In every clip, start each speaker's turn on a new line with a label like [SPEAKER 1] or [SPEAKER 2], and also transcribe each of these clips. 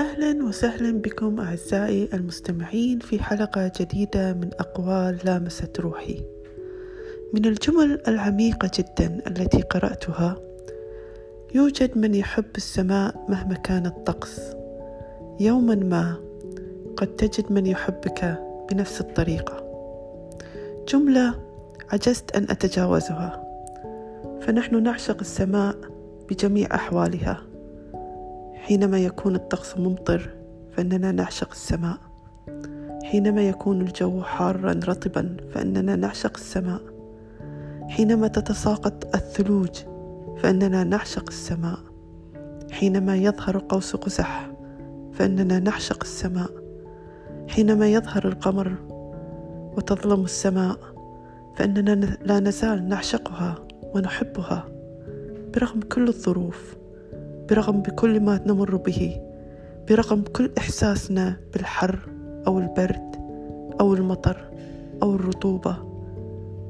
[SPEAKER 1] أهلا وسهلا بكم أعزائي المستمعين في حلقة جديدة من أقوال لامست روحي. من الجمل العميقة جدا التي قرأتها يوجد من يحب السماء مهما كان الطقس. يوما ما قد تجد من يحبك بنفس الطريقة. جملة عجزت أن أتجاوزها. فنحن نعشق السماء بجميع أحوالها. حينما يكون الطقس ممطر فإننا نعشق السماء. حينما يكون الجو حارا رطبا فإننا نعشق السماء. حينما تتساقط الثلوج فإننا نعشق السماء. حينما يظهر قوس قزح فإننا نعشق السماء. حينما يظهر القمر وتظلم السماء فإننا لا نزال نعشقها ونحبها برغم كل الظروف. برغم بكل ما نمر به برغم كل إحساسنا بالحر أو البرد أو المطر أو الرطوبة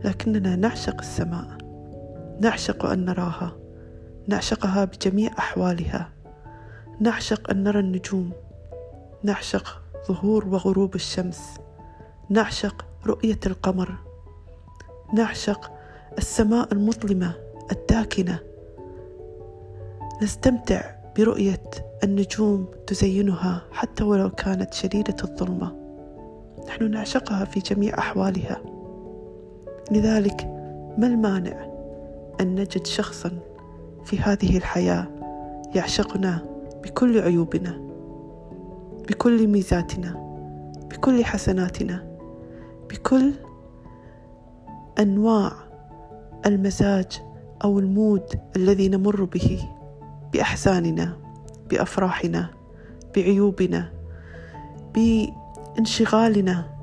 [SPEAKER 1] لكننا نعشق السماء نعشق أن نراها نعشقها بجميع أحوالها نعشق أن نرى النجوم نعشق ظهور وغروب الشمس نعشق رؤية القمر نعشق السماء المظلمة الداكنة. نستمتع برؤية النجوم تزينها حتى ولو كانت شديدة الظلمة. نحن نعشقها في جميع أحوالها. لذلك ما المانع أن نجد شخصا في هذه الحياة يعشقنا بكل عيوبنا بكل ميزاتنا بكل حسناتنا بكل أنواع المزاج أو المود الذي نمر به. بأحزاننا بأفراحنا بعيوبنا بانشغالنا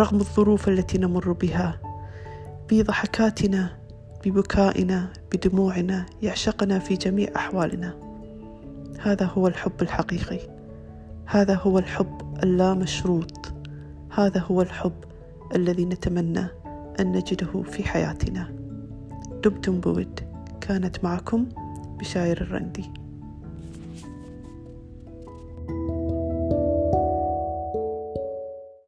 [SPEAKER 1] رغم الظروف التي نمر بها بضحكاتنا ببكائنا بدموعنا يعشقنا في جميع أحوالنا. هذا هو الحب الحقيقي. هذا هو الحب اللامشروط. هذا هو الحب الذي نتمنى أن نجده في حياتنا. دمتم بود كانت معكم بشاير الرندي.